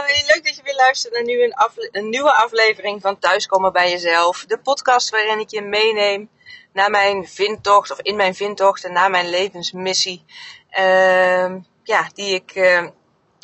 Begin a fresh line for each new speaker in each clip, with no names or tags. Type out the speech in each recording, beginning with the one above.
Leuk dat je weer luistert naar nu een, nieuwe aflevering van Thuiskomen bij Jezelf. De podcast waarin ik je meeneem naar mijn vindtocht, of in mijn vindtocht en naar mijn levensmissie. Uh, ja, die ik uh,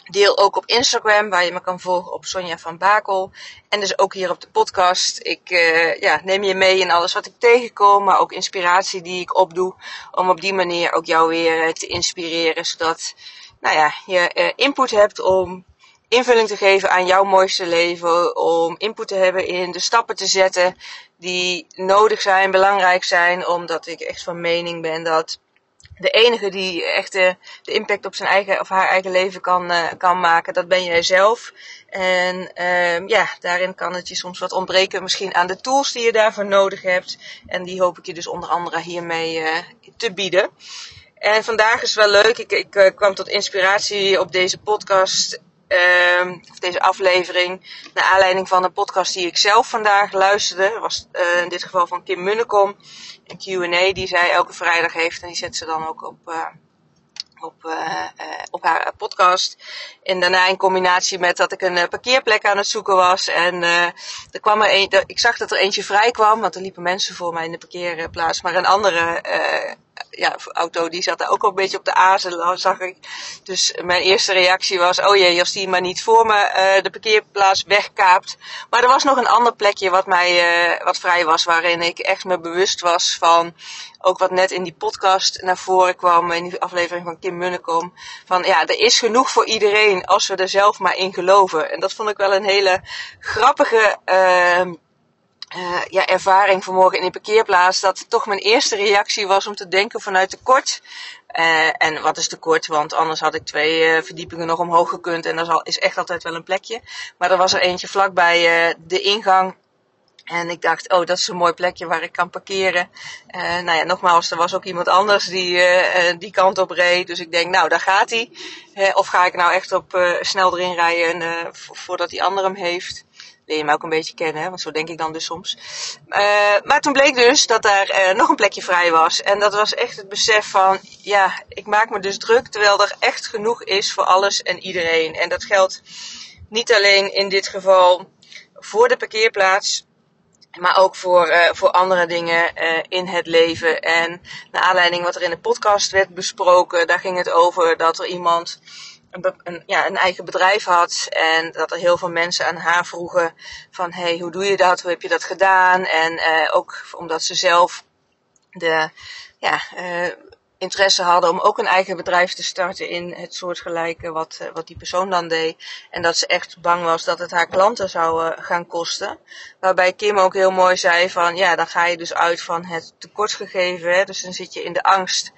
deel ook op Instagram, waar je me kan volgen op Sonja van Bakel. En dus ook hier op de podcast. Ik uh, ja, neem je mee in alles wat ik tegenkom, maar ook inspiratie die ik opdoe. Om op die manier ook jou weer te inspireren, zodat nou ja, je input hebt om invulling te geven aan jouw mooiste leven. Om input te hebben in de stappen te zetten die nodig zijn, belangrijk zijn. Omdat ik echt van mening ben dat de enige die echt de, impact op zijn eigen of haar eigen leven kan, uh, kan maken, dat ben jij zelf. En uh, ja, daarin kan het je soms wat ontbreken, misschien aan de tools die je daarvoor nodig hebt. En die hoop ik je dus onder andere hiermee uh, te bieden. En vandaag is wel leuk. Ik, ik uh, kwam tot inspiratie op deze podcast uh, of deze aflevering, naar aanleiding van een podcast die ik zelf vandaag luisterde. Was uh, in dit geval van Kim Munnekom, een Q&A die zij elke vrijdag heeft. En die zet ze dan ook op, uh, op, uh, op haar podcast. En daarna in combinatie met dat ik een parkeerplek aan het zoeken was. En er kwam er een, ik zag dat er eentje vrij kwam, want er liepen mensen voor mij in de parkeerplaats. Maar een andere ja, auto die zat daar ook al een beetje op de azen, zag ik. Dus mijn eerste reactie was, oh jee, als die maar niet voor me uh, de parkeerplaats wegkaapt. Maar er was nog een ander plekje wat mij, uh, wat vrij was, waarin ik echt me bewust was van, ook wat net in die podcast naar voren kwam, in die aflevering van Kim Munnekom. Van ja, er is genoeg voor iedereen als we er zelf maar in geloven. En dat vond ik wel een hele grappige, uh, uh, ja, ervaring vanmorgen in de parkeerplaats. Dat toch mijn eerste reactie was om te denken vanuit tekort. Uh, en wat is tekort? Want anders had ik twee uh, verdiepingen nog omhoog gekund. En dat is echt altijd wel een plekje. Maar er was er eentje vlakbij de ingang. En ik dacht, oh, dat is een mooi plekje waar ik kan parkeren. Uh, nou ja, nogmaals, er was ook iemand anders die die kant op reed. Dus ik denk, nou, daar gaat hij. Of ga ik nou echt op snel erin rijden voordat die ander hem heeft leer je mij ook een beetje kennen, want zo denk ik dan dus soms. Uh, maar toen bleek dus dat daar uh, nog een plekje vrij was. En dat was echt het besef van, ja, ik maak me dus druk terwijl er echt genoeg is voor alles en iedereen. En dat geldt niet alleen in dit geval voor de parkeerplaats, maar ook voor, uh, voor andere dingen in het leven. En naar aanleiding wat er in de podcast werd besproken, daar ging het over dat er iemand een, een, ja, een eigen bedrijf had. En dat er heel veel mensen aan haar vroegen van hey, hoe doe je dat? Hoe heb je dat gedaan? En uh, ook omdat ze zelf de ja, uh, interesse hadden om ook een eigen bedrijf te starten in het soortgelijke wat, uh, wat die persoon dan deed. En dat ze echt bang was dat het haar klanten zou gaan kosten. Waarbij Kim ook heel mooi zei van ja, dan ga je dus uit van het tekortgegeven. Hè? Dus dan zit je in de angst.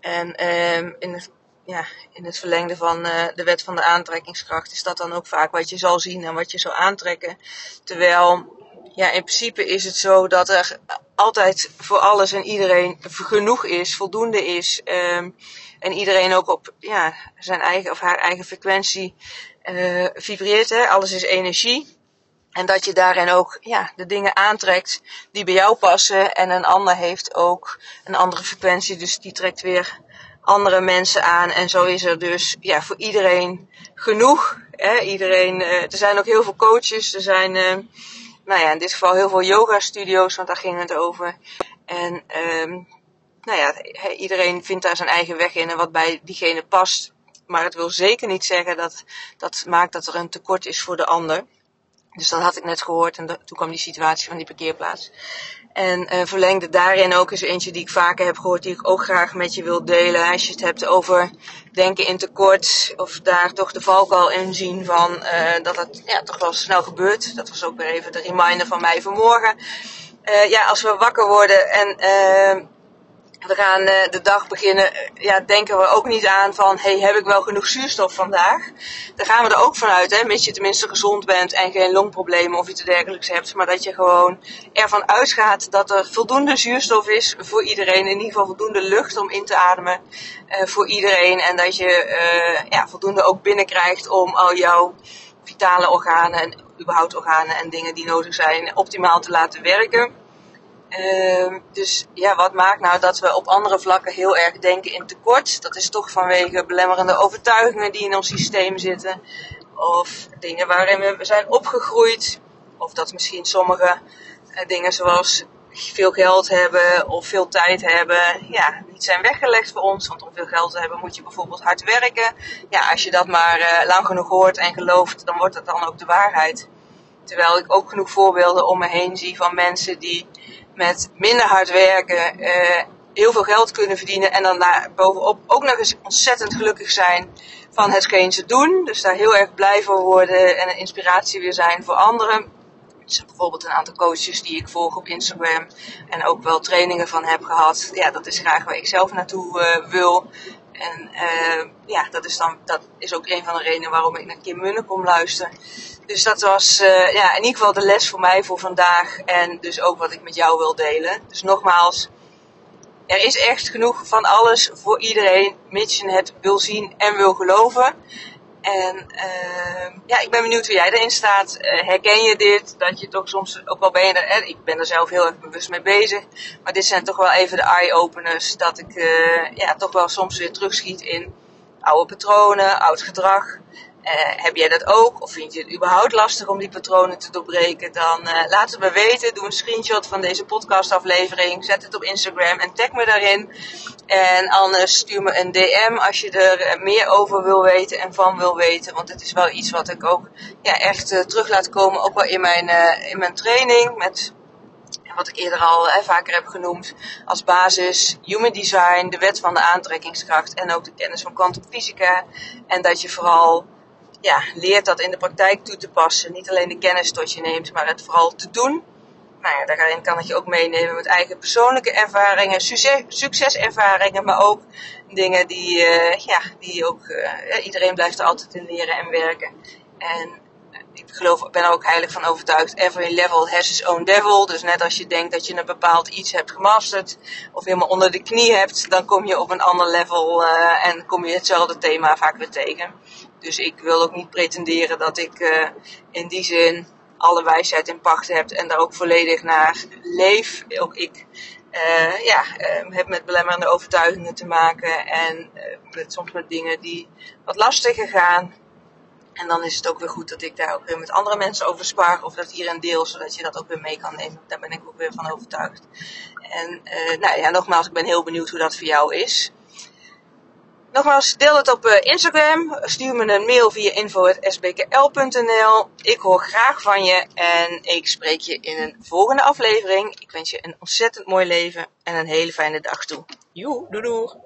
En um, in het ja, in het verlengde van uh, de wet van de aantrekkingskracht is dat dan ook vaak wat je zal zien en wat je zal aantrekken. Terwijl, ja, in principe is het zo dat er altijd voor alles en iedereen genoeg is, voldoende is. Um, en iedereen ook op ja, zijn eigen of haar eigen frequentie uh, vibreert. Hè? Alles is energie. En dat je daarin ook ja, de dingen aantrekt die bij jou passen. En een ander heeft ook een andere frequentie, dus die trekt weer andere mensen aan. En zo is er dus ja, voor iedereen genoeg. Hè? Iedereen, uh, er zijn ook heel veel coaches. Er zijn, uh, nou ja, in dit geval heel veel yoga studio's, want daar ging het over. En um, nou ja, iedereen vindt daar zijn eigen weg in en wat bij diegene past. Maar het wil zeker niet zeggen dat dat maakt dat er een tekort is voor de ander. Dus dat had ik net gehoord en toen kwam die situatie van die parkeerplaats. En uh, verlengde daarin ook eens eentje die ik vaker heb gehoord, die ik ook graag met je wil delen. Als je het hebt over denken in tekort, of daar toch de valkuil in zien van uh, dat het ja, toch wel snel gebeurt. Dat was ook weer even de reminder van mij vanmorgen. Uh, ja, als we wakker worden en we gaan uh, de dag beginnen, ja, denken we ook niet aan van, hey, heb ik wel genoeg zuurstof vandaag? Daar gaan we er ook vanuit, hè, mits je tenminste gezond bent en geen longproblemen of iets dergelijks hebt. Maar dat je gewoon ervan uitgaat dat er voldoende zuurstof is voor iedereen. In ieder geval voldoende lucht om in te ademen uh, voor iedereen. En dat je ja, voldoende ook binnenkrijgt om al jouw vitale organen en überhaupt organen en dingen die nodig zijn optimaal te laten werken. Uh, dus ja, wat maakt nou dat we op andere vlakken heel erg denken in tekort? Dat is toch vanwege belemmerende overtuigingen die in ons systeem zitten. of dingen waarin we zijn opgegroeid. Of dat misschien sommige eh, dingen zoals veel geld hebben of veel tijd hebben, ja, niet zijn weggelegd voor ons. Want om veel geld te hebben moet je bijvoorbeeld hard werken. Ja, als je dat maar uh, lang genoeg hoort en gelooft, dan wordt het dan ook de waarheid. Terwijl ik ook genoeg voorbeelden om me heen zie van mensen die met minder hard werken uh, heel veel geld kunnen verdienen. En dan bovenop ook nog eens ontzettend gelukkig zijn van hetgeen ze doen. Dus daar heel erg blij voor worden en een inspiratie weer zijn voor anderen. Dus bijvoorbeeld een aantal coaches die ik volg op Instagram en ook wel trainingen van heb gehad. Ja, dat is graag waar ik zelf naartoe uh, wil. En uh, ja, dat is, dan, dat is ook een van de redenen waarom ik naar Kim Munne kom luisteren. Dus dat was uh, ja, in ieder geval de les voor mij voor vandaag. En dus ook wat ik met jou wil delen. Dus nogmaals, er is echt genoeg van alles voor iedereen, mits je het wil zien en wil geloven. En uh, ja, ik ben benieuwd hoe jij erin staat. Uh, herken je dit? Dat je toch soms, ook al ben je er, ik ben er zelf heel erg bewust mee bezig. Maar dit zijn toch wel even de eye-openers. Dat ik uh, ja, toch wel soms weer terugschiet in oude patronen, oud gedrag. Uh, heb jij dat ook? Of vind je het überhaupt lastig om die patronen te doorbreken? Dan uh, laat het me weten. Doe een screenshot van deze podcastaflevering. Zet het op Instagram en tag me daarin. En anders stuur me een DM als je er eh, meer over wil weten en van wil weten. Want het is wel iets wat ik ook ja, echt terug laat komen. Ook wel in mijn, in mijn training. Met wat ik eerder al hè, vaker heb genoemd. Als basis human design, de wet van de aantrekkingskracht. En ook de kennis van kwantumfysica. En dat je vooral ja, leert dat in de praktijk toe te passen. Niet alleen de kennis tot je neemt, maar het vooral te doen. Nou ja, daarin kan ik je ook meenemen met eigen persoonlijke ervaringen, succes, succeservaringen, maar ook dingen die, uh, ja, die ook, uh, iedereen blijft er altijd in leren en werken. En ik geloof, ben er ook heilig van overtuigd, every level has its own devil. Dus net als je denkt dat je een bepaald iets hebt gemasterd of helemaal onder de knie hebt, dan kom je op een ander level uh, en kom je hetzelfde thema vaak weer tegen. Dus ik wil ook niet pretenderen dat ik uh, in die zin alle wijsheid in pacht heb en daar ook volledig naar leef. Ook ik uh, ja, heb met belemmerende overtuigingen te maken en met, soms met dingen die wat lastiger gaan. En dan is het ook weer goed dat ik daar ook weer met andere mensen over spar of dat hier een deel, zodat je dat ook weer mee kan nemen. Daar ben ik ook weer van overtuigd. En nou ja, nogmaals, ik ben heel benieuwd hoe dat voor jou is. Nogmaals, deel het op uh, Instagram. Stuur me een mail via info.sbkl.nl. Ik hoor graag van je en ik spreek je in een volgende aflevering. Ik wens je een ontzettend mooi leven en een hele fijne dag toe. Joe, doei doei!